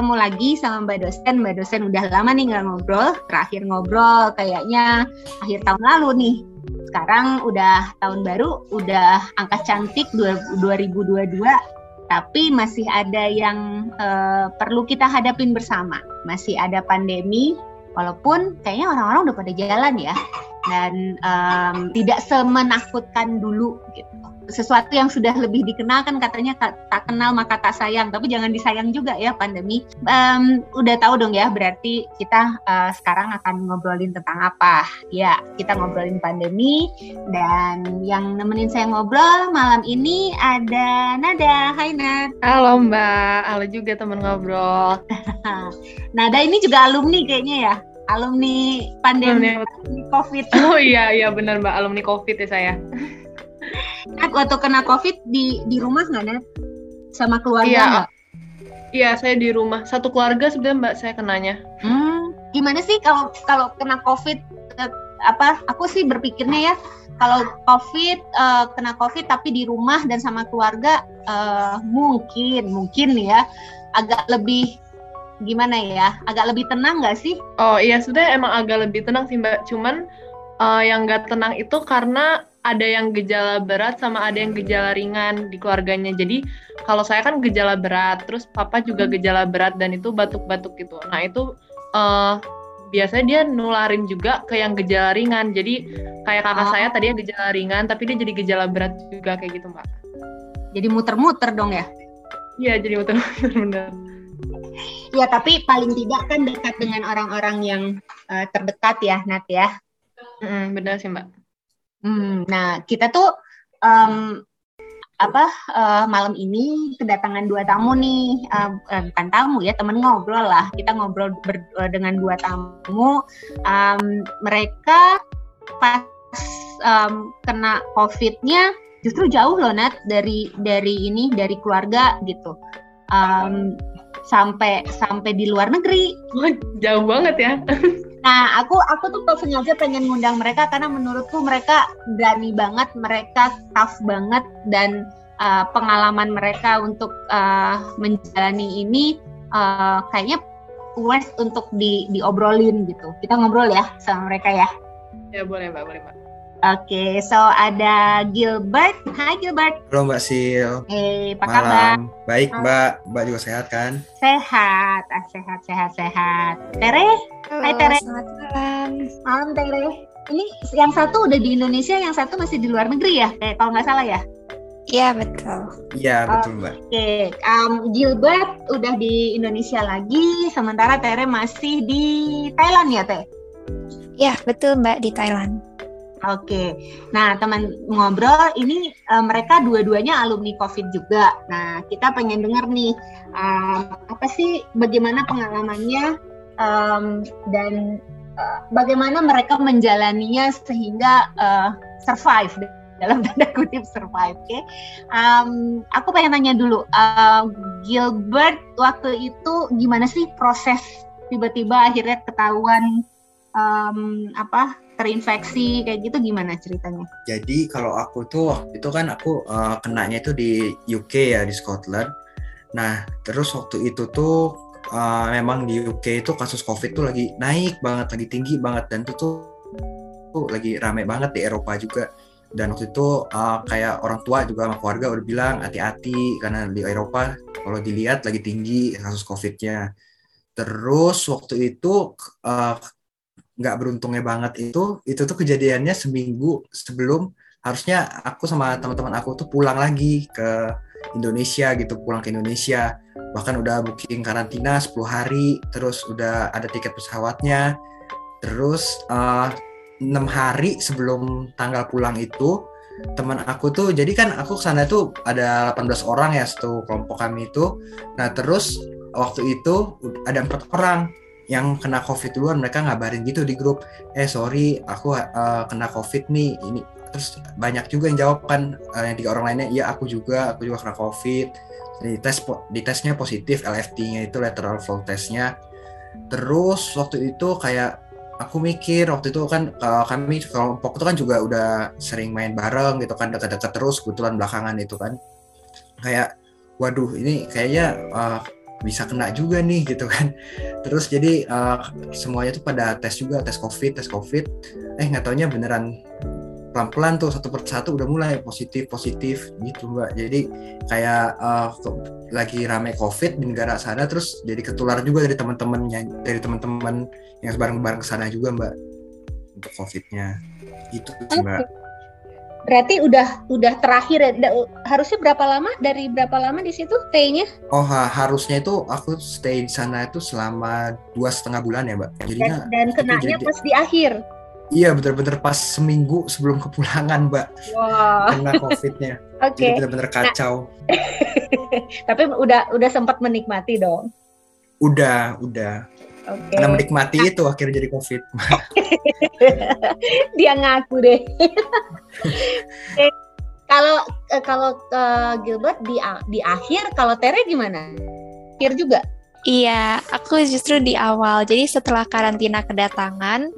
Ketemu lagi sama Mbak dosen. Mbak dosen udah lama nih nggak ngobrol. Terakhir ngobrol kayaknya akhir tahun lalu nih. Sekarang udah tahun baru, udah angka cantik 2022, tapi masih ada yang uh, perlu kita hadapin bersama. Masih ada pandemi, walaupun kayaknya orang-orang udah pada jalan ya, dan um, tidak semenakutkan dulu gitu. Sesuatu yang sudah lebih dikenal kan katanya tak kenal maka tak sayang. Tapi jangan disayang juga ya pandemi. Um, udah tahu dong ya berarti kita uh, sekarang akan ngobrolin tentang apa. Ya kita ngobrolin pandemi. Dan yang nemenin saya ngobrol malam ini ada Nada. Hai Nad. Halo Mbak. Halo juga teman ngobrol. Nada ini juga alumni kayaknya ya alumni pandemi alumni COVID. Oh iya iya benar Mbak alumni COVID ya saya. Nat waktu kena COVID di di rumah nggak Nat? Sama keluarga iya? Iya, saya di rumah. Satu keluarga sebenarnya Mbak saya kenanya. Hmm, gimana sih kalau kalau kena COVID eh, apa? Aku sih berpikirnya ya kalau COVID uh, kena COVID tapi di rumah dan sama keluarga uh, mungkin mungkin ya agak lebih gimana ya? Agak lebih tenang nggak sih? Oh iya, sudah emang agak lebih tenang sih Mbak. Cuman uh, yang nggak tenang itu karena ada yang gejala berat sama ada yang gejala ringan di keluarganya. Jadi kalau saya kan gejala berat, terus papa juga gejala berat dan itu batuk-batuk gitu. Nah itu uh, biasanya dia nularin juga ke yang gejala ringan. Jadi kayak kakak oh. saya tadi ya gejala ringan, tapi dia jadi gejala berat juga kayak gitu mbak. Jadi muter-muter dong ya? Iya jadi muter-muter benar. Ya tapi paling tidak kan dekat dengan orang-orang yang uh, terdekat ya Nat ya. Mm, benar sih mbak. Hmm, nah kita tuh um, apa uh, malam ini kedatangan dua tamu nih uh, uh, bukan tamu ya temen ngobrol lah kita ngobrol ber, uh, dengan dua tamu um, mereka pas um, kena covidnya justru jauh loh Nat dari dari ini dari keluarga gitu um, sampai sampai di luar negeri Wah, jauh banget ya Nah, aku aku tuh sengaja pengen ngundang mereka karena menurutku mereka berani banget, mereka tough banget dan uh, pengalaman mereka untuk uh, menjalani ini uh, kayaknya worth untuk di diobrolin gitu. Kita ngobrol ya sama mereka ya. Ya boleh mbak, boleh mbak. Oke, okay, so ada Gilbert. Hai Gilbert. Halo Mbak Sil. Eh, apa Malam. kabar? Baik Mbak, Mbak juga sehat kan? Sehat, ah, sehat, sehat, sehat. Tere? Halo, Hai Tere. Selamat malam. Malam Tere. Ini yang satu udah di Indonesia, yang satu masih di luar negeri ya? Eh, kalau nggak salah ya? Iya betul. Iya betul mbak. Oke, okay. um, Gilbert udah di Indonesia lagi, sementara Tere masih di Thailand ya Teh? Iya betul mbak di Thailand. Oke, nah teman ngobrol ini uh, mereka dua-duanya alumni COVID juga. Nah kita pengen dengar nih uh, apa sih bagaimana pengalamannya um, dan uh, bagaimana mereka menjalaninya sehingga uh, survive dalam tanda kutip survive. Oke, okay? um, aku pengen tanya dulu, uh, Gilbert waktu itu gimana sih proses tiba-tiba akhirnya ketahuan um, apa terinfeksi kayak gitu gimana ceritanya? Jadi kalau aku tuh waktu itu kan aku uh, kenanya itu di UK ya di Scotland. Nah terus waktu itu tuh uh, memang di UK itu kasus COVID tuh lagi naik banget, lagi tinggi banget dan itu tuh, tuh lagi rame banget di Eropa juga. Dan waktu itu uh, kayak orang tua juga sama keluarga udah bilang hati-hati karena di Eropa kalau dilihat lagi tinggi kasus COVID-nya. Terus waktu itu uh, nggak beruntungnya banget itu itu tuh kejadiannya seminggu sebelum harusnya aku sama teman-teman aku tuh pulang lagi ke Indonesia gitu pulang ke Indonesia. Bahkan udah booking karantina 10 hari terus udah ada tiket pesawatnya. Terus uh, eh, 6 hari sebelum tanggal pulang itu teman aku tuh jadi kan aku sana tuh ada 18 orang ya satu kelompok kami itu. Nah terus waktu itu ada empat orang yang kena covid duluan mereka ngabarin gitu di grup eh sorry aku uh, kena covid nih ini terus banyak juga yang jawab kan uh, yang tiga orang lainnya iya aku juga aku juga kena covid. Di tes di tesnya positif LFT-nya itu lateral flow testnya. Terus waktu itu kayak aku mikir waktu itu kan uh, kami kelompok itu kan juga udah sering main bareng gitu kan dekat-dekat terus kebetulan belakangan itu kan. Kayak waduh ini kayaknya uh, bisa kena juga nih gitu kan. Terus jadi uh, semuanya tuh pada tes juga tes covid tes covid. Eh nggak taunya beneran pelan-pelan tuh satu persatu udah mulai positif positif gitu mbak. Jadi kayak uh, lagi rame covid di negara sana terus jadi ketular juga dari teman-temannya dari teman-teman yang bareng-bareng sana juga mbak untuk covidnya. Itu mbak berarti udah udah terakhir ya harusnya berapa lama dari berapa lama di situ stay-nya oh ha, harusnya itu aku stay di sana itu selama dua setengah bulan ya mbak jadinya dan, dan kenanya jadi, pas di akhir Iya bener-bener pas seminggu sebelum kepulangan mbak wow. kena covidnya. Oke. Okay. Jadi bener-bener nah, kacau. Nah, tapi udah udah sempat menikmati dong. Udah udah. Okay. Karena menikmati nah. itu akhirnya jadi covid. Dia ngaku deh. kalau eh, kalau uh, Gilbert di di akhir, kalau Tere gimana? Akhir juga? Iya, aku justru di awal. Jadi setelah karantina kedatangan,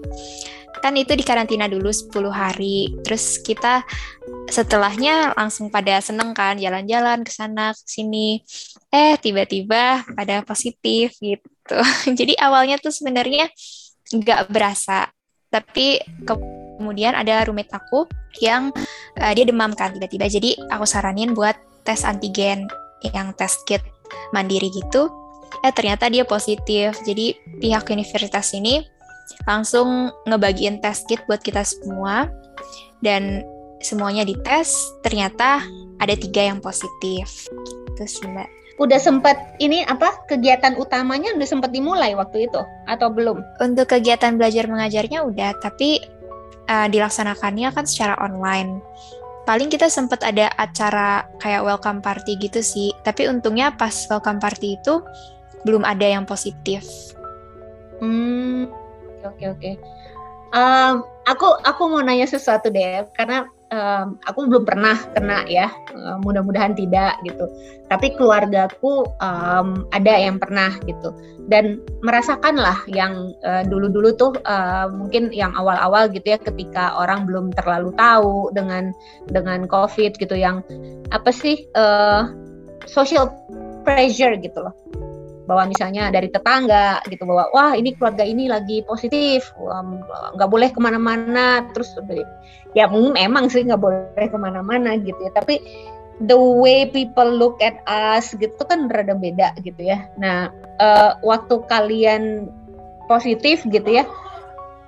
kan itu di karantina dulu 10 hari. Terus kita setelahnya langsung pada seneng kan jalan-jalan ke sana ke sini. Eh tiba-tiba pada positif gitu. Jadi awalnya tuh sebenarnya nggak berasa. Tapi kemudian ada roommate aku yang uh, dia demam kan tiba-tiba. Jadi aku saranin buat tes antigen yang tes kit mandiri gitu. Eh ternyata dia positif. Jadi pihak universitas ini langsung ngebagiin test kit buat kita semua. Dan semuanya dites ternyata ada tiga yang positif. Gitu sih mbak. Udah sempat ini apa kegiatan utamanya udah sempat dimulai waktu itu atau belum? Untuk kegiatan belajar mengajarnya udah tapi uh, dilaksanakannya kan secara online. Paling kita sempat ada acara kayak welcome party gitu sih. Tapi untungnya pas welcome party itu belum ada yang positif. Hmm oke oke. Um, aku aku mau nanya sesuatu deh karena um, aku belum pernah kena ya. Uh, mudah-mudahan tidak gitu. Tapi keluargaku um, ada yang pernah gitu dan merasakan lah yang uh, dulu-dulu tuh uh, mungkin yang awal-awal gitu ya ketika orang belum terlalu tahu dengan dengan COVID gitu yang apa sih uh, social pressure gitu loh bahwa misalnya dari tetangga gitu bahwa wah ini keluarga ini lagi positif nggak boleh ke mana-mana. Terus ya memang sih nggak boleh ke mana-mana gitu ya tapi the way people look at us gitu kan rada beda gitu ya. Nah uh, waktu kalian positif gitu ya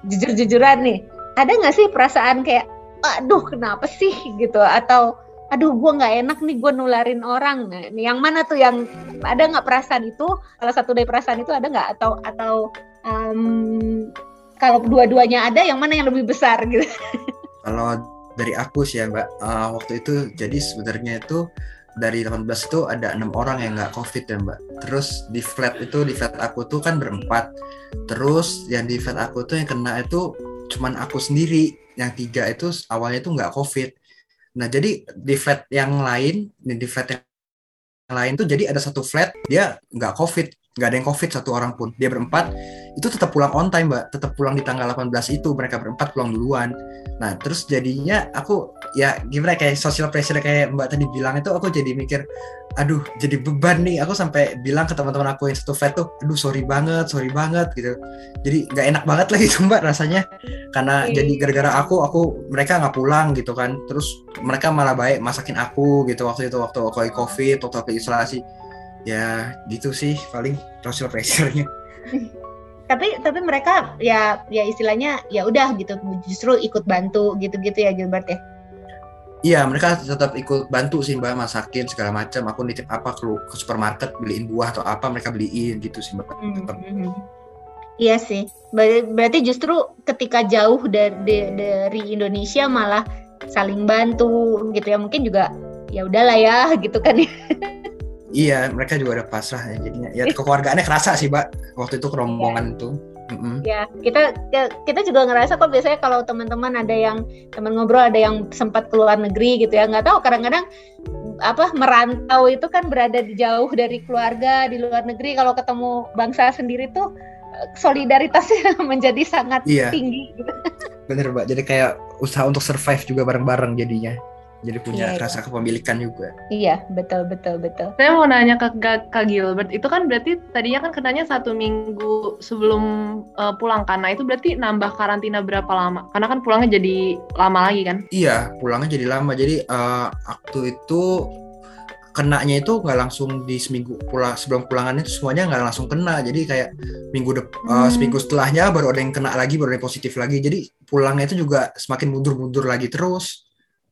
jujur-jujuran nih ada nggak sih perasaan kayak aduh kenapa sih? gitu atau aduh gue nggak enak nih gue nularin orang. Nah, yang mana tuh yang ada nggak perasaan itu? Salah satu dari perasaan itu ada nggak? Atau atau um, kalau dua-duanya ada yang mana yang lebih besar gitu? Kalau dari aku sih ya mbak uh, waktu itu jadi sebenarnya itu dari 18 itu ada enam orang yang nggak covid ya mbak. Terus di flat itu di flat aku tuh kan berempat. Terus yang di flat aku tuh yang kena itu cuman aku sendiri. Yang tiga itu awalnya tuh nggak covid Nah, jadi di flat yang lain, di flat yang lain tuh jadi ada satu flat dia nggak covid, nggak ada yang covid satu orang pun. Dia berempat itu tetap pulang on time, Mbak. Tetap pulang di tanggal 18 itu mereka berempat pulang duluan. Nah, terus jadinya aku ya gimana kayak social pressure kayak Mbak tadi bilang itu aku jadi mikir aduh jadi beban nih aku sampai bilang ke teman-teman aku yang satu flat tuh aduh sorry banget sorry banget gitu jadi nggak enak banget lagi tuh mbak rasanya karena okay. jadi gara-gara aku aku mereka nggak pulang gitu kan terus mereka malah baik masakin aku gitu waktu itu waktu aku covid waktu aku isolasi ya gitu sih paling social pressure-nya tapi tapi mereka ya ya istilahnya ya udah gitu justru ikut bantu gitu-gitu ya Gilbert ya Iya, mereka tetap ikut bantu sih Mbak masakin segala macam. Aku nitip apa ke, ke supermarket beliin buah atau apa mereka beliin gitu sih Mbak. Tetap. Mm -hmm. Iya sih. Berarti justru ketika jauh dari dari Indonesia malah saling bantu gitu ya. Mungkin juga ya udahlah ya gitu kan ya. Iya, mereka juga ada pasrah ya jadinya. Ya kekeluargaannya kerasa sih, Mbak. Waktu itu kerombongan yeah. itu. Mm-hmm. Ya, kita kita juga ngerasa kok biasanya kalau teman-teman ada yang teman ngobrol ada yang sempat keluar negeri gitu ya, nggak tahu kadang-kadang apa merantau itu kan berada di jauh dari keluarga di luar negeri kalau ketemu bangsa sendiri tuh solidaritasnya menjadi sangat iya. tinggi gitu. Bener mbak, jadi kayak usaha untuk survive juga bareng-bareng jadinya. Jadi punya Iya, rasa kepemilikan juga Iya, betul betul betul. Saya mau nanya ke Kak Gilbert, itu kan berarti tadinya kan kenanya satu minggu sebelum uh, pulang kan? Nah itu berarti nambah karantina berapa lama? Karena kan pulangnya jadi lama lagi kan? iya pulangnya jadi lama jadi eh, waktu itu kenanya itu nggak langsung di seminggu pulang sebelum pulangan itu semuanya nggak langsung kena jadi kayak minggu dep eh, Hmm. seminggu setelahnya baru ada yang kena lagi baru ada yang positif lagi jadi pulangnya itu juga semakin mundur-mundur lagi terus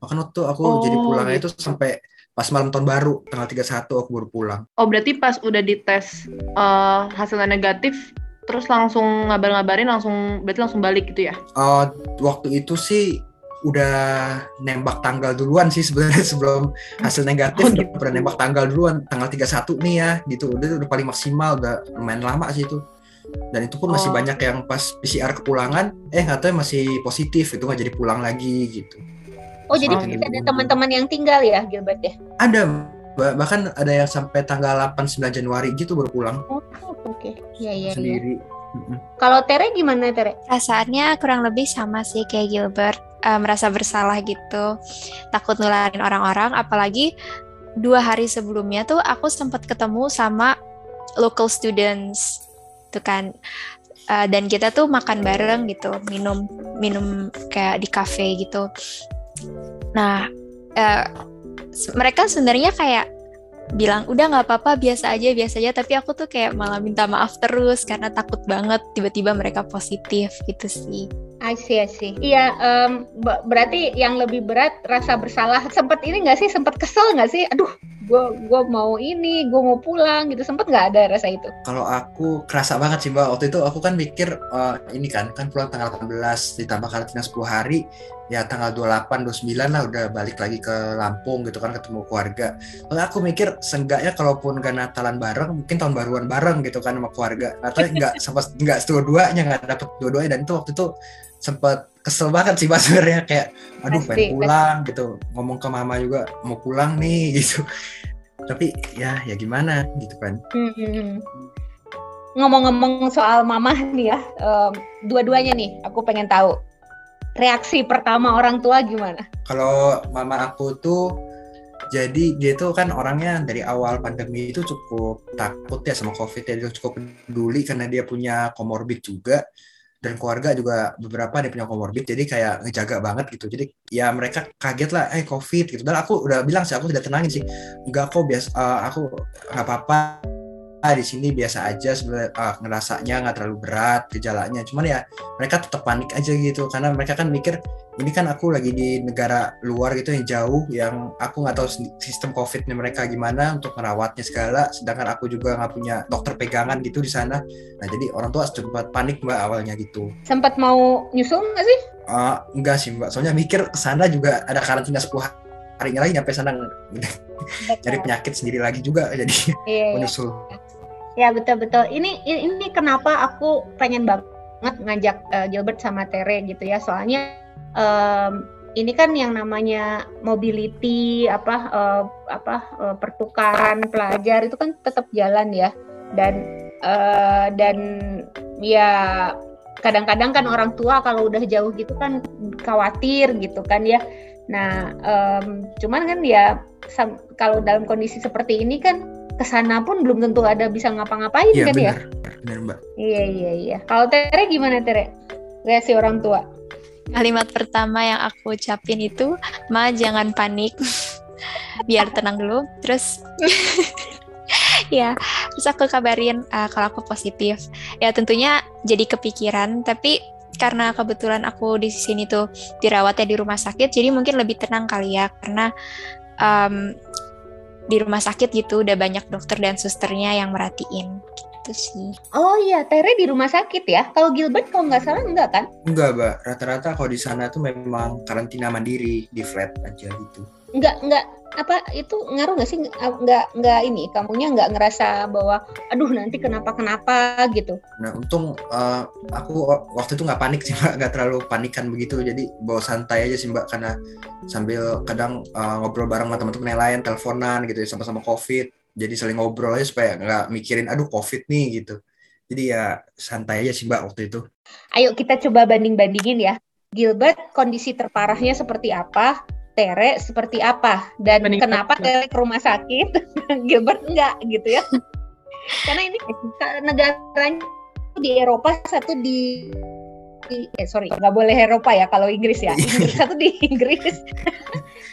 makanya waktu aku Oh, jadi pulangnya gitu. itu sampai pas malam tahun baru tanggal 31 aku baru pulang Oh berarti pas udah dites uh, hasilnya negatif, terus langsung ngabar-ngabarin langsung berarti langsung balik gitu ya? Eh, waktu itu sih udah nembak tanggal duluan sih sebenarnya sebelum hasil negatif Oh, udah gitu. pernah nembak tanggal duluan tanggal 31 nih ya gitu udah udah paling maksimal udah lumayan lama sih itu dan itu pun masih Oh. banyak yang pas PCR kepulangan eh nggak tahu masih positif itu nggak jadi pulang lagi gitu Oh, jadi Oh, masih gitu. ada teman-teman yang tinggal ya, Gilbert ya? ada bah- bahkan ada yang sampai tanggal 8 9 Januari gitu baru pulang Oh, oke. Iya, iya, iya. sendiri Mm-mm. Kalau Tere gimana, Tere? Perasaannya kurang lebih sama sih kayak Gilbert, eh, merasa bersalah gitu, takut nularin orang-orang, apalagi dua hari sebelumnya tuh aku sempat ketemu sama local students, tuh kan, Eh, dan kita tuh makan bareng gitu, minum minum kayak di cafe gitu. Nah, eh, se- mereka sebenarnya kayak bilang udah nggak apa-apa biasa aja biasa aja tapi aku tuh kayak malah minta maaf terus karena takut banget tiba-tiba mereka positif gitu sih I see, I see. Iya, em, be- berarti yang lebih berat rasa bersalah. Sempet ini nggak sih? Sempet kesel nggak sih? Aduh, gue gua mau ini, gue mau pulang gitu. Sempet nggak ada rasa itu? kalau aku kerasa banget sih mbak waktu itu aku kan mikir eh, ini kan kan pulang tanggal 18 ditambah karantina 10 hari ya tanggal 28 29 lah udah balik lagi ke Lampung gitu kan ketemu keluarga. Lalu aku mikir seenggaknya kalaupun gak Natalan bareng mungkin tahun baruan bareng gitu kan sama keluarga. Atau nggak sama nggak dua-duanya nggak dapet dua-duanya. Dan itu waktu itu sempat kesel banget sih mbak sebenarnya. Kayak aduh Pasti, pengen pulang gitu. Ngomong ke mama juga mau pulang nih gitu. Tapi ya ya gimana gitu kan. Hmm. Ngomong-ngomong soal mamah nih ya, dua-duanya nih, aku pengen tahu reaksi pertama orang tua gimana? kalau mama aku tuh jadi dia tuh kan orangnya dari awal pandemi itu cukup takut ya sama covid ya. Dia cukup peduli karena dia punya komorbid juga. Dan keluarga juga beberapa dia punya komorbid jadi kayak ngejaga banget gitu. Jadi ya mereka kaget lah eh covid gitu. Dan aku udah bilang sih aku tidak tenangin sih. Enggak kok biasa eh, aku nggak apa-apa di sini biasa aja sebenarnya eh, ngerasanya nggak terlalu berat gejalanya. Cuman ya mereka tetap panik aja gitu karena mereka kan mikir ini kan aku lagi di negara luar gitu yang jauh yang aku nggak tahu sistem covidnya mereka gimana untuk merawatnya segala sedangkan aku juga nggak punya dokter pegangan gitu di sana. Nah jadi orang tua sempat panik mbak awalnya gitu. Sempat mau nyusul nggak sih? Eh, enggak sih mbak. Soalnya mikir sana juga ada karantina 10 harinya lagi nyampe sana cari penyakit sendiri lagi juga jadi Iya, iya. menyusul Ya betul betul. Ini ini kenapa aku pengen banget ngajak eh, Gilbert sama Tere gitu ya. Soalnya em, ini kan yang namanya mobility apa eh, apa eh, pertukaran pelajar itu kan tetap jalan ya. Dan eh, dan ya kadang-kadang kan orang tua kalau udah jauh gitu kan khawatir gitu kan ya. Nah, em, cuman kan ya kalau dalam kondisi seperti ini kan ke sana pun belum tentu ada bisa ngapa-ngapain iya kan ya? benar benar mbak Iya iya iya. Kalau Tere gimana Tere? Reaksi orang tua? kalimat pertama yang aku ucapin itu ma jangan panik biar tenang dulu terus ya terus aku kabarin uh, kalau aku positif ya tentunya jadi kepikiran tapi karena kebetulan aku di sini tuh dirawatnya di rumah sakit jadi mungkin lebih tenang kali ya karena um, di rumah sakit gitu udah banyak dokter dan susternya yang merhatiin gitu sih Oh iya, Tere di rumah sakit ya. Kalau Gilbert kalau nggak salah enggak kan? enggak mbak rata-rata kalau di sana tuh memang karantina mandiri di flat aja gitu Enggak enggak apa itu ngaruh nggak sih? Enggak enggak ini. Kamunya nggak ngerasa bahwa aduh nanti kenapa kenapa gitu. Nah, untung eh, aku waktu itu nggak panik sih mbak, nggak terlalu panikan begitu. Jadi bawa santai aja sih mbak, karena sambil kadang eh, ngobrol bareng sama teman-teman yang lain, teleponan gitu, ya, sama-sama covid. Jadi saling ngobrol aja supaya nggak mikirin, aduh covid nih gitu. Jadi ya santai aja sih mbak waktu itu. Ayo kita coba banding-bandingin ya. Gilbert kondisi terparahnya seperti apa? Tere seperti apa? Dan Meningkat. kenapa Tere ke rumah sakit, Gilbert enggak gitu ya? Karena ini negaranya di Eropa satu di di- eh sorry nggak boleh Eropa ya kalau Inggris ya. Inggris satu di Inggris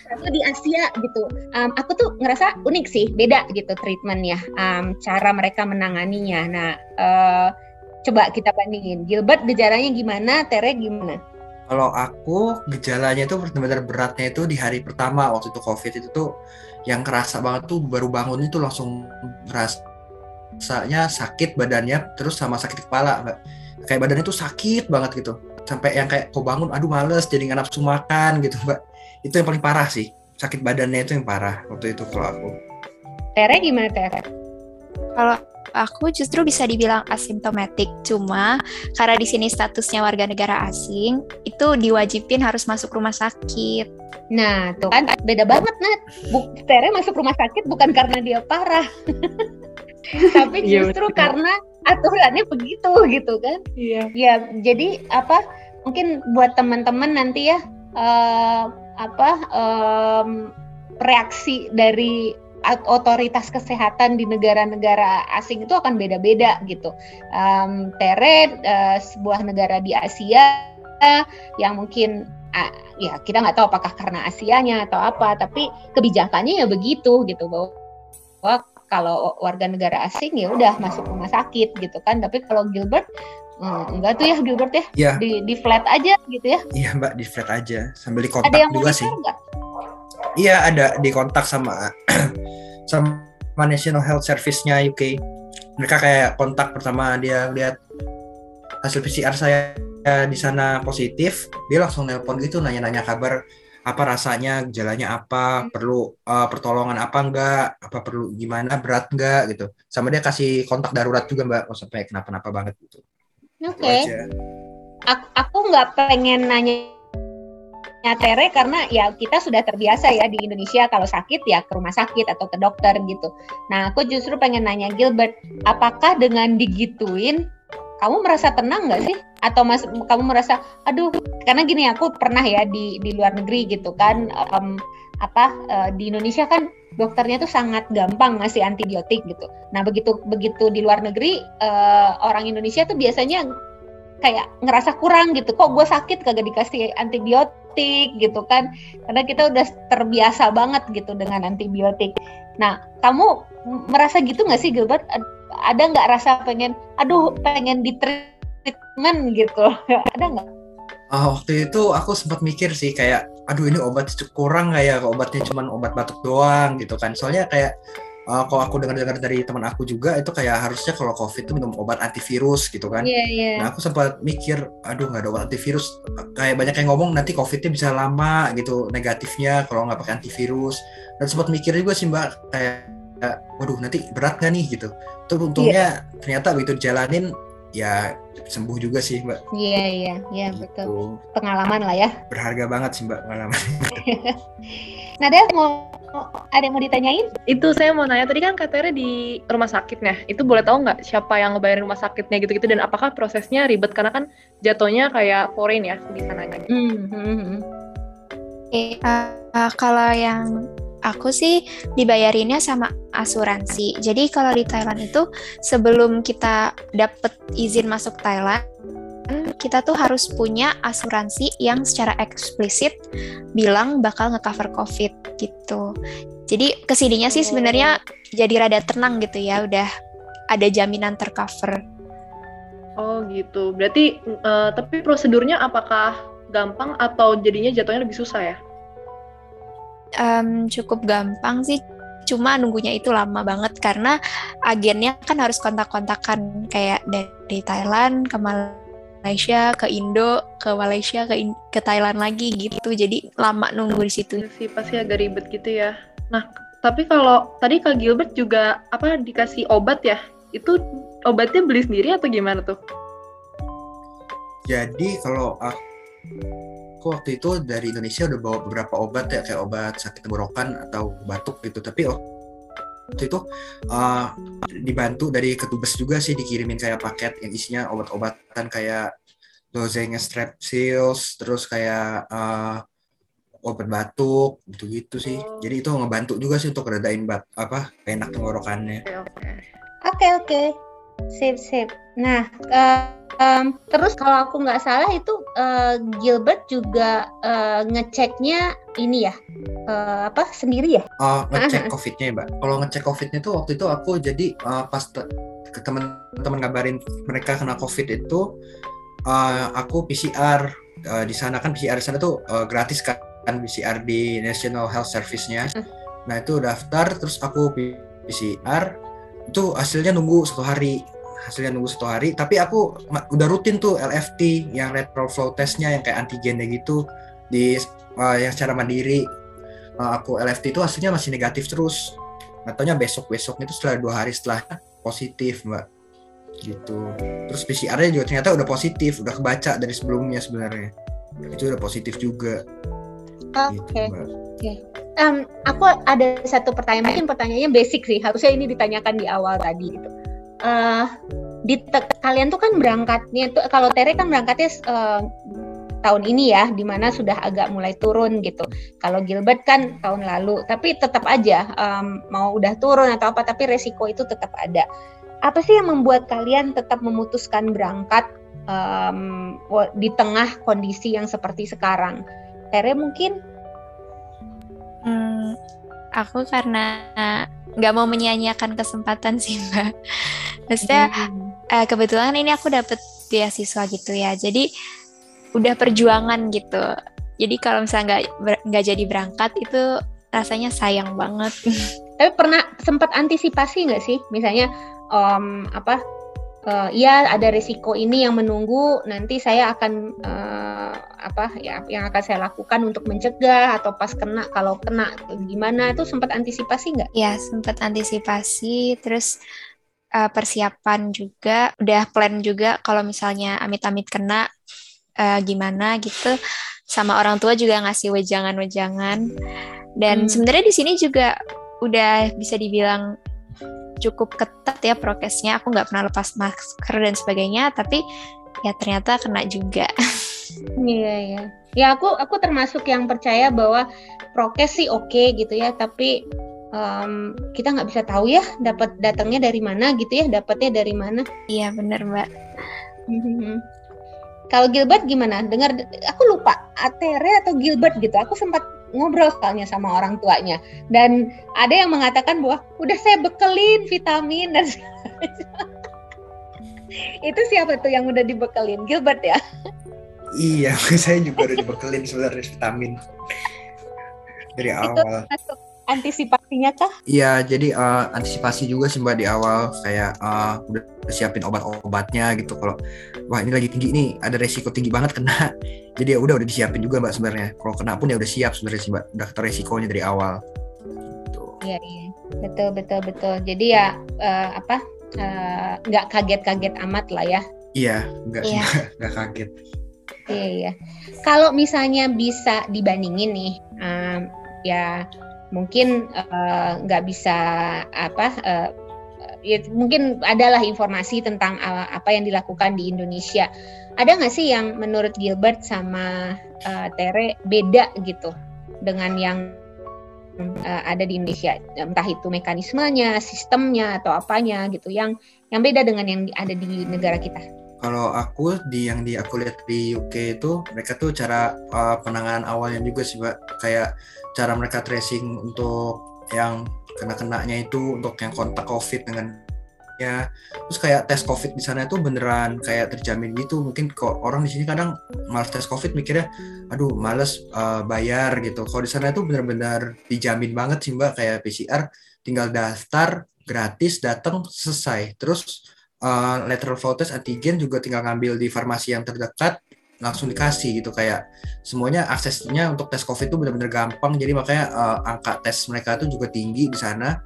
satu di Asia gitu. Em, aku tuh ngerasa unik sih beda gitu treatmentnya Em, cara mereka menanganinya. Nah eh, coba kita bandingin. Gilbert gejalanya gimana? Tere gimana Kalau aku gejalanya itu benar-benar beratnya itu di hari pertama waktu itu COVID itu tuh yang kerasa banget tuh baru bangun itu langsung rasanya sakit badannya terus sama sakit kepala Mbak. Kayak badannya tuh sakit banget gitu. Sampai yang kayak kau bangun aduh males jadi nggak nafsu makan gitu Mbak. Itu yang paling parah sih. Sakit badannya itu yang parah waktu itu kalau aku. Tere gimana Tere Kalau aku justru bisa dibilang asimptomatik, cuma karena di sini statusnya warga negara asing, itu diwajibin harus masuk rumah sakit. Nah, tuh kan beda banget, Nat. Bu Tere masuk rumah sakit bukan karena dia parah. Tapi Iya, justru betul. karena aturannya begitu gitu kan. Iya. Ya, jadi apa mungkin buat teman-teman nanti ya eh, apa em, reaksi dari otoritas kesehatan di negara-negara asing itu akan beda-beda gitu. Em, Tere eh, sebuah negara di Asia yang mungkin ah, ya kita nggak tahu apakah karena Asianya atau apa, tapi kebijakannya ya begitu gitu bahwa kalau warga negara asing ya udah masuk rumah sakit gitu kan, tapi kalau Gilbert hmm, enggak tuh ya Gilbert ya Iya, di di flat aja gitu ya. iya Mbak di flat aja sambil di Ada kontak yang juga sih. nggak? Iya ada di kontak sama sama National Health Service-nya UK. Mereka kayak kontak pertama dia lihat hasil PCR saya di sana positif, dia langsung nelpon gitu nanya-nanya kabar apa rasanya, gejalanya apa, perlu uh, pertolongan apa enggak, apa perlu gimana, berat enggak gitu. Sama dia kasih kontak darurat juga Mbak, kalau sampai kenapa-napa banget gitu. Oke. Itu aja. Aku, aku nggak pengen nanya Tere karena ya kita sudah terbiasa ya di Indonesia kalau sakit ya ke rumah sakit atau ke dokter gitu. Nah aku justru pengen nanya Gilbert, apakah dengan digituin kamu merasa tenang nggak sih? Atau mas, kamu merasa, aduh, karena gini aku pernah ya di di luar negeri gitu kan, em, apa eh, di Indonesia kan dokternya tuh sangat gampang ngasih antibiotik gitu. Nah begitu begitu di luar negeri eh, orang Indonesia tuh biasanya kayak ngerasa kurang gitu, kok gue sakit kagak dikasih antibiotik gitu kan? Karena kita udah terbiasa banget gitu dengan antibiotik. Nah kamu merasa gitu nggak sih Gilbert? Ad- Ada nggak rasa pengen, aduh pengen di treatment gitu? Ada nggak? Ah, waktu itu aku sempat mikir sih kayak, aduh ini obat kurang nggak ya? Obatnya cuma obat batuk doang gitu kan. Soalnya kayak uh, kalau aku dengar-dengar dari teman aku juga itu kayak harusnya kalau COVID itu minum obat antivirus gitu kan. Iya iya. Nah aku sempat mikir, aduh nggak ada obat antivirus. Kayak banyak yang ngomong nanti COVID-nya bisa lama gitu negatifnya kalau nggak pakai antivirus. Dan sempat mikir juga sih mbak kayak, waduh nanti berat nggak nih gitu. Tuh untungnya ternyata begitu dijalanin ya sembuh juga sih mbak. Iya iya iya betul. Gitu. Pengalaman lah ya. Berharga banget sih mbak pengalaman. Nah, Del mau ada yang mau ditanyain? Itu saya mau nanya tadi kan katanya di rumah sakitnya. Itu boleh tahu nggak siapa yang ngebayarin rumah sakitnya gitu-gitu dan apakah prosesnya ribet karena kan jatuhnya kayak foreign ya di sananya. Hmm, hmm, hmm. Eh, uh, kalau yang aku sih dibayarinnya sama asuransi. Jadi kalau di Thailand itu sebelum kita dapet izin masuk Thailand, kita tuh harus punya asuransi yang secara eksplisit bilang bakal ngecover COVID gitu. Jadi ke sininya sih sebenarnya jadi rada tenang gitu ya, udah ada jaminan tercover. Oh gitu. Berarti eh, tapi prosedurnya apakah gampang atau jadinya jatuhnya lebih susah ya? Em, cukup gampang sih cuma nunggunya itu lama banget karena agennya kan harus kontak-kontakan kayak dari Thailand ke Malaysia ke Indo ke Malaysia ke In- ke Thailand lagi gitu jadi lama nunggu di situ Itu sih pasti agak ribet gitu ya. Nah, tapi kalau tadi Kak Gilbert juga apa dikasih obat ya? Itu obatnya beli sendiri atau gimana tuh? Jadi kalau aku, aku waktu itu dari Indonesia udah bawa beberapa obat ya kayak obat sakit tenggorokan atau batuk gitu. Tapi waktu itu uh, dibantu dari ketubes juga sih dikirimin kayak paket yang isinya obat-obatan kayak lozenge strepsils, terus kayak uh, obat batuk gitu-gitu sih. Jadi itu ngebantu juga sih untuk redain bat apa enak tenggorokannya. Oke oke, sip sip. Nah, uh, um, terus kalau aku nggak salah itu uh, Gilbert juga uh, ngeceknya ini ya uh, apa sendiri ya? Oh, ngecek COVID-nya ya, Mbak. Kalau ngecek COVID-nya itu waktu itu aku jadi uh, pas ke teman-teman ngabarin mereka kena COVID itu uh, aku PCR uh, di sana kan PCR di sana tuh uh, gratis kan PCR di National Health Service-nya. Hmm. Nah, itu daftar terus aku PCR itu hasilnya nunggu satu hari. Hasilnya nunggu satu hari tapi aku udah rutin tuh LFT yang lateral flow testnya yang kayak antigennya gitu di uh, yang secara mandiri. Uh, aku LFT itu hasilnya masih negatif terus. Katanya besok besoknya itu setelah dua hari setelah positif mbak. Gitu. Terus PCR-nya juga ternyata udah positif udah kebaca dari sebelumnya sebenarnya. Itu udah positif juga. Oke. Okay. gitu, okay. Um, aku ada satu pertanyaan mungkin pertanyaannya basic sih harusnya ini ditanyakan di awal tadi gitu. Uh, di kalian tuh kan berangkatnya tuh kalau Tere kan berangkatnya uh, tahun ini ya di mana sudah agak mulai turun gitu. Kalau Gilbert kan tahun lalu tapi tetap aja um, mau udah turun atau apa tapi resiko itu tetap ada. Apa sih yang membuat kalian tetap memutuskan berangkat um, di tengah kondisi yang seperti sekarang? Tere mungkin hmm, aku karena nggak mau menyia-nyiakan kesempatan sih mbak. Maksudnya hmm. uh, kebetulan ini aku dapet beasiswa gitu ya, jadi udah perjuangan gitu. Jadi kalau misalnya nggak nggak jadi berangkat itu rasanya sayang banget. Tapi pernah sempat antisipasi nggak sih, misalnya um, apa uh, ya ada risiko ini yang menunggu nanti saya akan uh, apa ya yang akan saya lakukan untuk mencegah atau pas kena kalau kena gimana itu sempat antisipasi nggak? Ya sempat antisipasi terus uh, persiapan juga udah plan juga kalau misalnya amit-amit kena uh, gimana gitu sama orang tua juga ngasih wejangan-wejangan dan hmm. sebenarnya di sini juga udah bisa dibilang cukup ketat ya prokesnya aku nggak pernah lepas masker dan sebagainya tapi ya ternyata kena juga iya iya. Ya aku aku termasuk yang percaya bahwa prokes sih oke okay, gitu ya tapi um, kita nggak bisa tahu ya dapat datangnya dari mana gitu ya dapatnya dari mana. Iya benar mbak. Mhm. kalau Gilbert gimana? Dengar aku lupa Atere atau Gilbert gitu. Aku sempat ngobrol soalnya sama orang tuanya. Dan ada yang mengatakan bahwa udah saya bekelin vitamin dan itu siapa tuh yang udah dibekelin? Gilbert ya iya saya juga udah dibekelin sebenarnya vitamin dari awal itu antisipasinya kah? Iya, jadi uh, antisipasi juga sih mbak di awal kayak uh, udah siapin obat-obatnya gitu. Kalau wah ini lagi tinggi nih, ada resiko tinggi banget kena. Jadi ya udah udah disiapin juga mbak sebenarnya. Kalau kena pun ya udah siap sebenarnya sih mbak, udah resikonya dari awal. Gitu. Iya iya, betul betul betul. Jadi ya uh, apa nggak uh, kaget-kaget amat lah ya. Iya, nggak iya. nggak kaget. Iya, iya. Kalau misalnya bisa dibandingin nih, um, ya mungkin eh, nggak uh, bisa apa uh, ya, mungkin adalah informasi tentang uh, apa yang dilakukan di Indonesia. Ada nggak sih yang menurut Gilbert sama uh, Tere beda gitu dengan yang uh, ada di Indonesia, entah itu mekanismenya, sistemnya atau apanya gitu, yang yang beda dengan yang ada di negara kita? Kalau aku di yang di aku lihat di UK itu mereka tuh cara uh, penanganan awalnya juga sih, Mbak. Kayak cara mereka tracing untuk yang kena-kenanya itu untuk yang kontak COVID dengan ya. Terus kayak tes covid di sana itu beneran kayak terjamin gitu. Mungkin kok orang di sini kadang malas tes covid mikirnya aduh males uh, bayar gitu. Kalau di sana itu bener-bener dijamin banget sih mbak. Kayak PCR tinggal daftar gratis datang selesai. Terus uh, lateral flow test antigen juga tinggal ngambil di farmasi yang terdekat langsung dikasih gitu. Kayak semuanya aksesnya untuk tes covid itu benar-benar gampang. Jadi makanya uh, angka tes mereka itu juga tinggi di sana.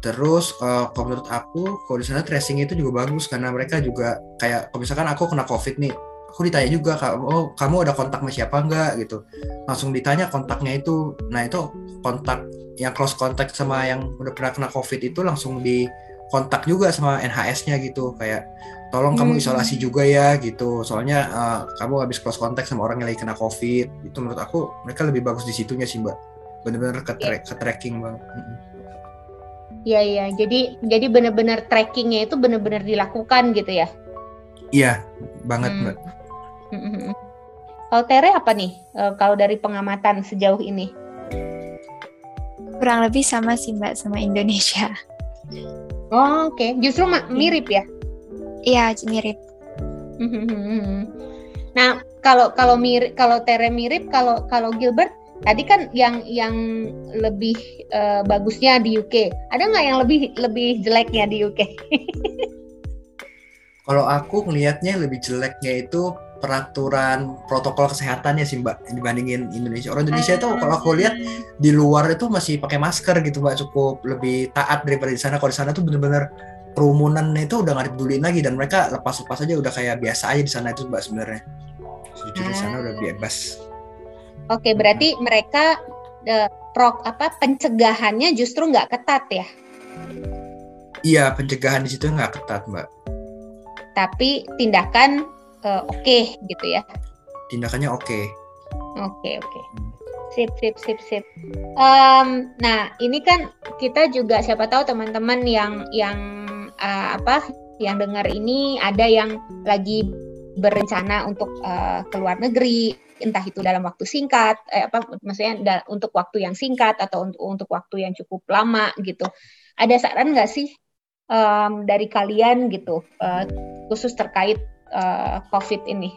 Terus uh, kalau menurut aku kalau di sana tracing itu juga bagus karena mereka juga kayak kalau misalkan aku kena covid nih aku ditanya juga oh kamu ada kontak sama siapa enggak gitu. Langsung ditanya kontaknya itu. Nah itu kontak yang close contact sama yang udah pernah kena covid itu langsung di kontak juga sama NHS-nya gitu kayak tolong kamu Hmm. isolasi juga ya gitu soalnya uh, kamu habis close contact sama orang yang lagi kena covid itu menurut aku mereka lebih bagus di situnya sih mbak bener-bener ke, tra- ke tracking banget Mm-mm. Iya iya. Jadi jadi benar-benar trackingnya itu benar-benar dilakukan gitu ya. iya banget Hmm. mbak. Kalau Tere apa nih? eh, kalau dari pengamatan sejauh ini? Kurang lebih sama sih Mbak sama Indonesia. Oh, oke. Justru ma- mirip ya. Iya, mirip. Nah, kalau kalau mirip kalau Tere mirip kalau kalau Gilbert tadi kan yang yang lebih eh, bagusnya di UK. Ada nggak yang lebih lebih jeleknya di UK? kalau aku ngelihatnya lebih jeleknya itu peraturan protokol kesehatannya sih mbak dibandingin Indonesia. Orang Indonesia itu kalau aku lihat di luar itu masih pakai masker gitu mbak cukup lebih taat daripada di sana. Kalau di sana tuh bener-bener kerumunannya itu udah nggak dipeduliin lagi dan mereka lepas-lepas aja udah kayak biasa aja di sana itu mbak sebenarnya. Sejujurnya di sana udah bebas. Oke, berarti mereka eh, prok apa pencegahannya justru nggak ketat ya, iya pencegahan di situ nggak ketat mbak. Tapi tindakan eh, oke gitu ya. tindakannya oke Oke oke. Sip sip sip sip. Em, nah ini kan kita juga siapa tahu teman-teman yang yang eh, apa yang dengar ini ada yang lagi berencana untuk eh, ke luar negeri entah itu dalam waktu singkat eh, apa maksudnya da- untuk waktu yang singkat atau untuk untuk waktu yang cukup lama gitu. Ada saran nggak sih em, dari kalian gitu eh, khusus terkait eh, COVID ini?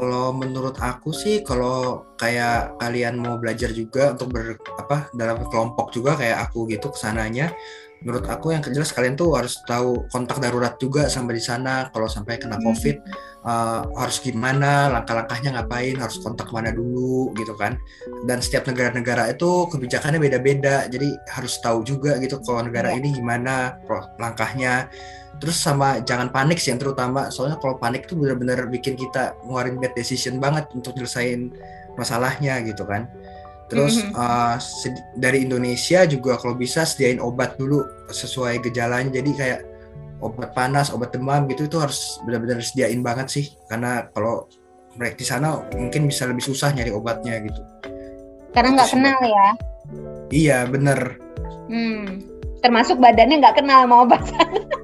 Kalau menurut aku sih, kalau kayak kalian mau belajar juga untuk ber apa dalam kelompok juga kayak aku gitu ke sananya, menurut aku yang jelas kalian tuh harus tahu kontak darurat juga sampai di sana. Kalau sampai kena COVID eh, harus gimana, langkah-langkahnya ngapain, harus kontak ke mana dulu gitu kan. Dan setiap negara-negara itu kebijakannya beda-beda, jadi harus tahu juga gitu kalau negara Iya. ini gimana langkahnya terus sama jangan panik sih yang terutama soalnya kalau panik tuh benar-benar bikin kita ngeluarin bad decision banget untuk nyelesain masalahnya gitu kan terus Mhm. uh, sedi- dari Indonesia juga kalau bisa sediain obat dulu sesuai gejalanya jadi kayak obat panas obat demam gitu itu harus benar-benar sediain banget sih karena kalau mereka di sana mungkin bisa lebih susah nyari obatnya gitu Karena nggak Itu kenal ya. iya bener Hmm. Termasuk badannya nggak kenal sama obat.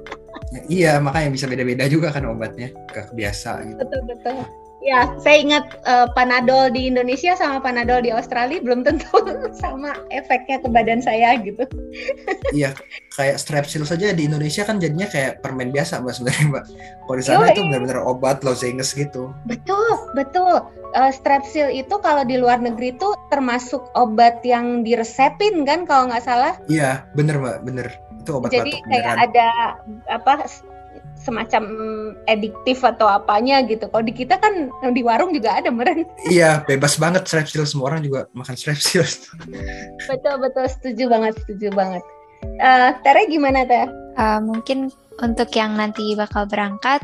Ya, iya makanya bisa beda-beda juga kan obatnya gak kebiasa gitu betul betul. Ya, saya ingat eh, Panadol di Indonesia sama Panadol di Australia belum tentu sama efeknya ke badan saya gitu. Iya, kayak strepsil saja di Indonesia kan jadinya kayak permen biasa mbak sebenarnya mbak. Kalau di sana Yoi. itu benar-benar obat lozenges gitu. Betul, betul. Eh, strepsil itu kalau di luar negeri tuh termasuk obat yang diresepin kan kalau nggak salah. Iya, bener mbak, bener. Itu obat Jadi batuk kayak beneran. ada apa semacam ediktif atau apanya gitu. Kalau di kita kan di warung juga ada meren. Iya, bebas banget strepsil. Semua orang juga makan strepsil. Betul betul setuju banget setuju banget. Eh Tere gimana Teh? Uh, mungkin untuk yang nanti bakal berangkat,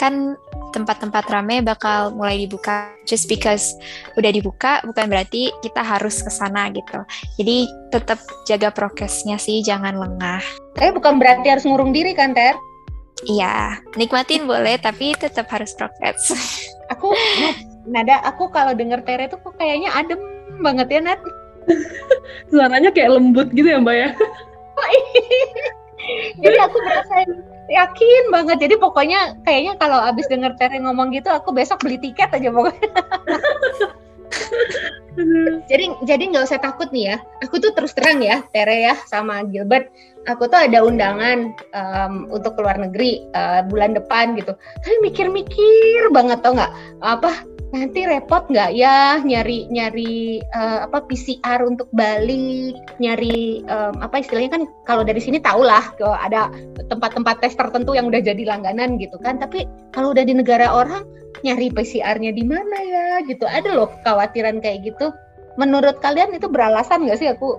kan tempat-tempat rame bakal mulai dibuka. Just because udah dibuka, bukan berarti kita harus ke sana gitu. Jadi tetap jaga prokesnya sih, jangan lengah. Tapi bukan berarti harus ngurung diri kan Ter? Iya, nikmatin boleh, tapi tetap harus prokes. Aku Nada aku kalau denger Tere tuh kok kayaknya adem banget ya Nat. Suaranya kayak lembut gitu ya Mbak ya. Jadi aku merasa yakin banget. Jadi pokoknya kayaknya kalau abis denger Tere ngomong gitu aku besok beli tiket aja pokoknya. jadi jadi nggak usah takut nih ya. Aku tuh terus terang ya, Tere ya sama Gilbert. Aku tuh ada undangan em, untuk keluar negeri eh, bulan depan gitu. Tapi mikir-mikir banget tau nggak apa nanti repot nggak ya nyari nyari eh, apa PCR untuk balik, nyari em, apa istilahnya kan kalau dari sini tau lah kalau ada tempat-tempat tes tertentu yang udah jadi langganan gitu kan. Tapi kalau udah di negara orang nyari PCR-nya di mana ya gitu. Ada loh kekhawatiran kayak gitu. Menurut kalian itu beralasan nggak sih aku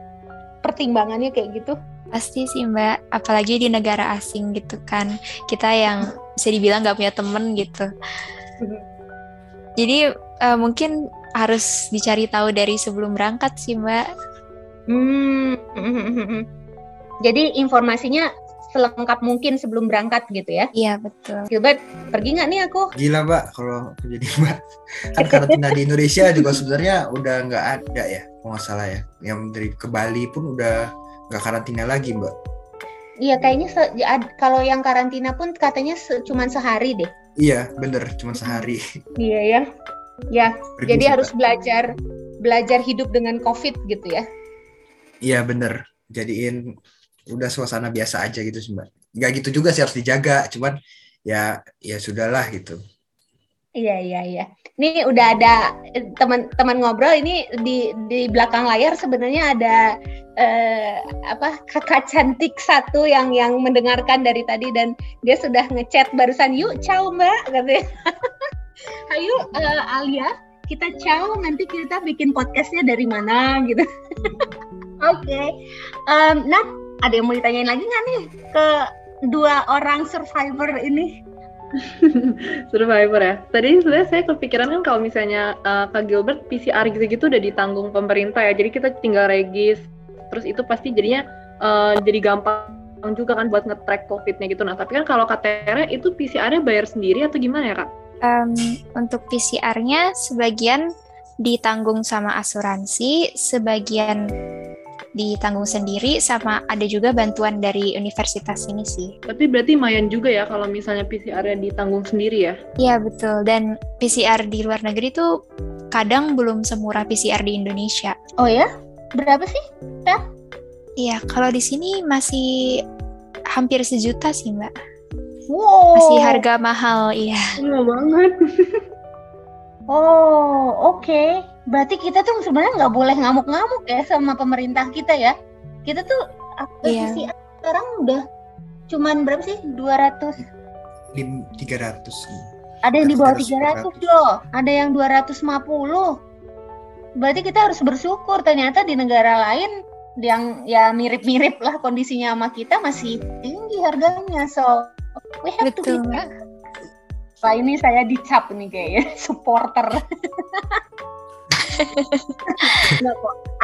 pertimbangannya kayak gitu? Pasti sih Mbak, apalagi di negara asing gitu kan. Kita yang bisa dibilang nggak punya temen gitu. Jadi eh, mungkin harus dicari tahu dari sebelum berangkat sih Mbak. Hmm. Jadi informasinya selengkap mungkin sebelum berangkat gitu ya. Iya betul. Gilbert, pergi nggak nih aku? Gila mbak, kalau aku jadi mbak. Kan karantina di Indonesia juga sebenarnya udah nggak ada ya, kalau nggak salah ya. Yang dari ke Bali pun udah nggak karantina lagi mbak. Iya kayaknya se- ad- kalau yang karantina pun katanya se- cuman sehari deh. Iya bener, cuma sehari. Iya ya. Ya, Pergi jadi harus belajar belajar hidup dengan COVID gitu ya. Iya bener, jadiin udah suasana biasa aja gitu sih mbak. Nggak gitu juga sih harus dijaga, cuman ya ya sudahlah gitu. Iya iya iya. Ini udah ada teman-teman ngobrol ini di di belakang layar sebenarnya ada eh, apa kakak cantik satu yang yang mendengarkan dari tadi dan dia sudah ngechat barusan yuk ciao mbak katanya. Ayo eh, Alia kita ciao nanti kita bikin podcastnya dari mana gitu. Oke. Em, nah ada yang mau ditanyain lagi nggak nih ke dua orang survivor ini? Survivor ya. Tadi sebenarnya saya kepikiran kan kalau misalnya uh, Kak Gilbert PCR gitu-gitu udah ditanggung pemerintah ya. Jadi kita tinggal regis. Terus itu pasti jadinya uh, jadi gampang juga kan buat nge-track COVID-nya gitu. Nah, tapi kan kalau KTR itu PCR-nya bayar sendiri atau gimana ya, Kak? Em, untuk PCR-nya sebagian ditanggung sama asuransi, sebagian ditanggung sendiri, sama ada juga bantuan dari universitas ini sih. Tapi berarti lumayan juga ya kalau misalnya PCR-nya ditanggung sendiri ya. Iya betul, dan PCR di luar negeri tuh kadang belum semurah PCR di Indonesia. Oh ya? Berapa sih? Iya, kalau di sini masih hampir sejuta sih mbak, Wow. masih harga mahal, iya. Mahal banget. Oh, oke. Berarti kita tuh sebenarnya nggak boleh ngamuk-ngamuk ya sama pemerintah kita ya. Kita tuh apa Iya. sih sekarang udah cuman berapa sih? 200. Lim 300. Ada yang di bawah 300, 300 loh. Ada yang 250. Berarti kita harus bersyukur ternyata di negara lain yang ya mirip-mirip lah kondisinya sama kita masih tinggi harganya. So, we have to be Betul. Wah ini saya dicap nih kayaknya supporter.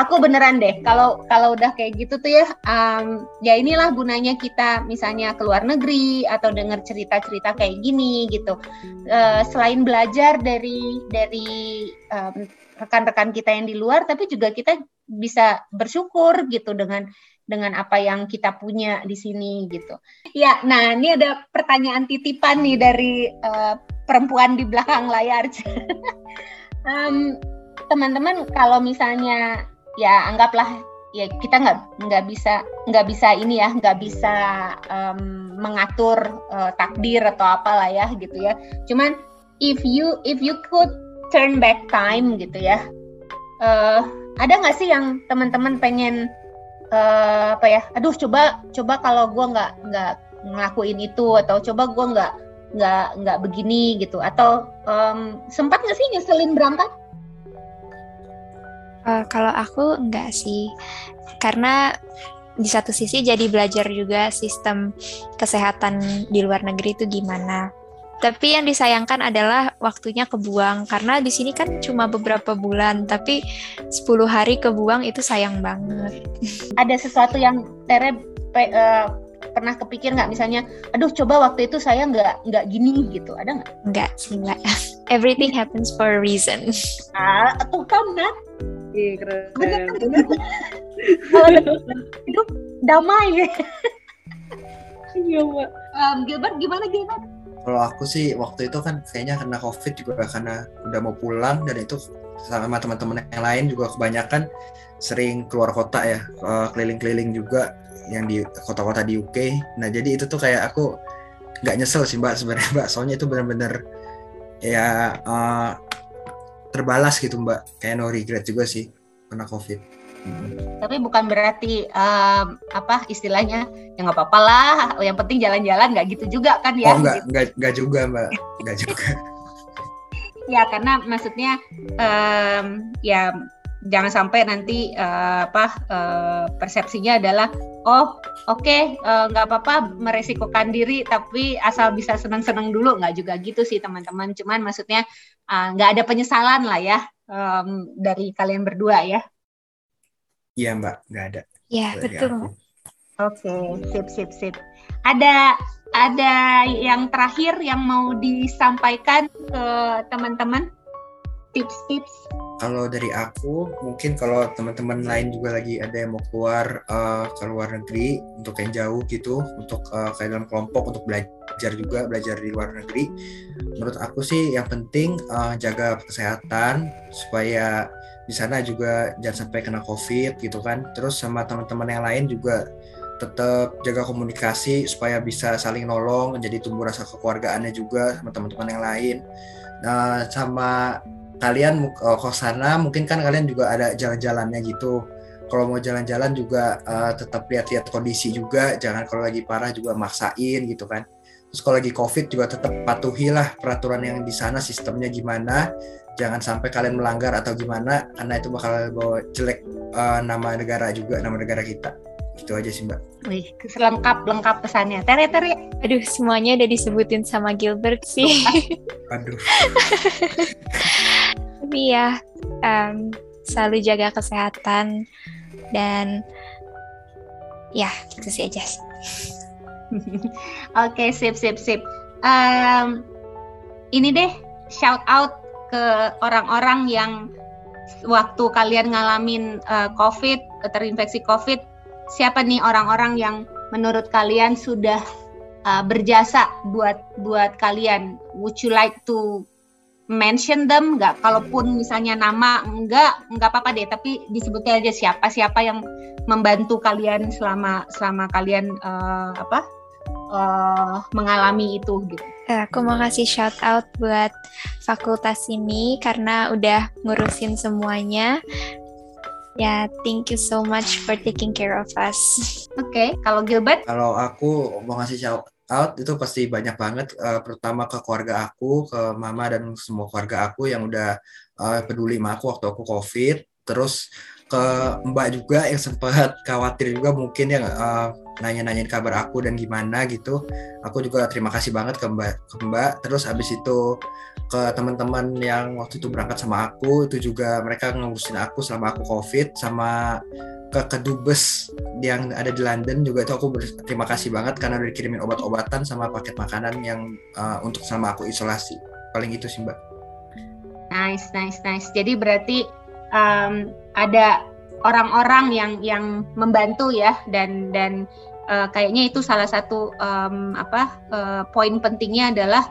Aku beneran deh kalau kalau udah kayak gitu tuh ya, um, ya inilah gunanya kita misalnya ke luar negeri atau dengar cerita-cerita kayak gini gitu. Eh, selain belajar dari dari um, rekan-rekan kita yang di luar, tapi juga kita bisa bersyukur gitu dengan dengan apa yang kita punya di sini gitu. Ya, nah ini ada pertanyaan titipan nih dari eh, perempuan di belakang layar. Em, Teman-teman, kalau misalnya ya anggaplah ya kita nggak nggak bisa nggak bisa ini ya nggak bisa em, mengatur eh, takdir atau apalah ya gitu ya. Cuman if you if you could turn back time gitu ya, eh, ada nggak sih yang teman-teman pengen eh, apa ya? Aduh coba coba kalau gua nggak nggak ngelakuin itu atau coba gua nggak nggak nggak begini gitu. Atau em, sempat nggak sih nyeselin berangkat? Eh, kalau aku enggak sih, karena di satu sisi jadi belajar juga sistem kesehatan di luar negeri itu gimana. Tapi yang disayangkan adalah waktunya kebuang karena di sini kan cuma beberapa bulan, tapi 10 hari kebuang itu sayang banget. ada sesuatu yang Tere pe- eh, pernah kepikir nggak misalnya aduh coba waktu itu saya nggak nggak gini gitu ada nggak Enggak sih, Mbak. Everything happens for a reason. ah tuh kan Nat Iya, keren. bener bener kalau hidup damai Iya, Mbak. Em, Gilbert gimana Gilbert Kalau aku sih waktu itu kan kayaknya karena covid juga karena udah mau pulang dan itu sama teman-teman yang lain juga kebanyakan sering keluar kota ya eh, keliling-keliling juga yang di kota-kota di UK. Nah jadi itu tuh kayak aku nggak nyesel sih mbak sebenarnya mbak soalnya itu benar-benar ya eh, terbalas gitu mbak kayak no regret juga sih karena covid. Tapi bukan berarti em, apa istilahnya ya nggak apa-apa lah yang penting jalan-jalan nggak gitu juga kan ya? Oh enggak, enggak, enggak juga mbak, enggak juga. ya karena maksudnya em, ya jangan sampai nanti eh, apa eh, persepsinya adalah oh oke eh, nggak apa-apa meresikokan diri tapi asal bisa senang-senang dulu. Nggak juga gitu sih teman-teman. Cuman maksudnya nggak ada penyesalan lah ya em, dari kalian berdua ya Iya mbak, enggak ada. Ya, dari betul. Oke, sip sip sip. Ada ada yang terakhir yang mau disampaikan ke teman-teman? Tips-tips? Kalau dari aku, mungkin kalau teman-teman lain juga lagi ada yang mau keluar uh, ke luar negeri untuk yang jauh gitu, untuk uh, kayak dalam kelompok untuk belajar juga belajar di luar negeri. Menurut aku sih yang penting uh, jaga kesehatan supaya di sana juga jangan sampai kena covid gitu kan. Terus sama teman-teman yang lain juga tetap jaga komunikasi supaya bisa saling nolong jadi tumbuh rasa kekeluargaannya juga sama teman-teman yang lain. Nah sama kalian ke sana mungkin kan kalian juga ada jalan-jalannya gitu. Kalau mau jalan-jalan juga uh, tetap lihat-lihat kondisi juga. Jangan kalau lagi parah juga maksain gitu kan. Terus kalau lagi covid juga tetap patuhilah peraturan yang di sana sistemnya gimana jangan sampai kalian melanggar atau gimana karena itu bakal bawa jelek uh, nama negara juga nama negara kita itu aja sih mbak. Wih, lengkap lengkap pesannya. Tere Tere. Aduh, semuanya udah disebutin sama Gilbert sih. Aduh. Tapi ya, um, selalu jaga kesehatan dan ya gitu sih aja. Oke, sip sip sip. Um, ini deh shout out ke orang-orang yang waktu kalian ngalamin uh, COVID, terinfeksi COVID, siapa nih orang-orang yang menurut kalian sudah uh, berjasa buat buat kalian? Would you like to mention them nggak? Kalaupun misalnya nama enggak, enggak apa-apa deh. Tapi disebutnya aja siapa siapa yang membantu kalian selama selama kalian uh, apa uh, mengalami itu gitu. Aku mau kasih shout out buat fakultas ini karena udah ngurusin semuanya Ya, yeah, thank you so much for taking care of us. Oke, okay. kalau Gilbert? Kalau aku mau ngasih shout out itu pasti banyak banget, uh, pertama ke keluarga aku, ke mama dan semua keluarga aku yang udah uh, peduli sama aku waktu aku COVID. Terus ke Mbak juga yang sempat khawatir juga mungkin yang uh, nanya-nanyain kabar aku dan gimana gitu. Aku juga terima kasih banget ke Mbak ke Mbak. Terus habis itu ke teman-teman yang waktu itu berangkat sama aku itu juga mereka ngurusin aku selama aku covid sama ke kedubes yang ada di London juga itu aku berterima kasih banget karena udah dikirimin obat-obatan sama paket makanan yang uh, untuk selama aku isolasi paling itu sih mbak. Nice nice nice. Jadi berarti um, ada orang-orang yang yang membantu ya dan dan uh, kayaknya itu salah satu um, apa uh, poin pentingnya adalah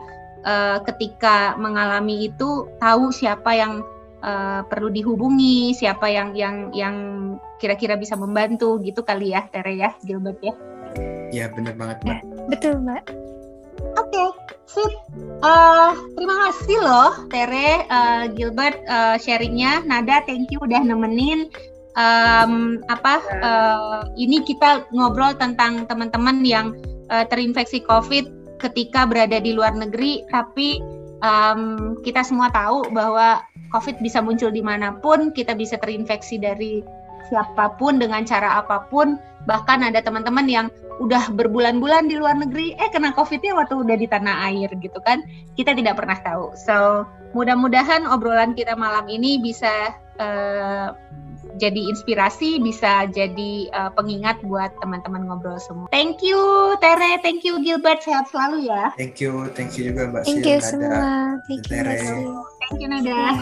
uh, ketika mengalami itu tahu siapa yang uh, perlu dihubungi, siapa yang yang yang kira-kira bisa membantu gitu kali ya, Tere ya, Gilbert ya. Ya benar banget mbak. Ya, betul mbak. Oke, okay, sip. Uh, terima kasih loh Tere, uh, Gilbert uh, sharingnya. Nada, thank you udah nemenin. Um, apa uh, ini kita ngobrol tentang teman-teman yang uh, terinfeksi COVID ketika berada di luar negeri, tapi um, kita semua tahu bahwa COVID bisa muncul di mana pun, kita bisa terinfeksi dari siapa pun dengan cara apa pun. Bahkan ada teman-teman yang udah berbulan-bulan di luar negeri, eh kena COVID-nya waktu udah di tanah air gitu kan. Kita tidak pernah tahu. So mudah-mudahan obrolan kita malam ini bisa uh, jadi inspirasi, bisa jadi uh, pengingat buat teman-teman ngobrol semua. Thank you Tere, thank you Gilbert, sehat selalu ya. Thank you, thank you juga Mbak Thank you semua. Thank you Tere. Thank you Nada.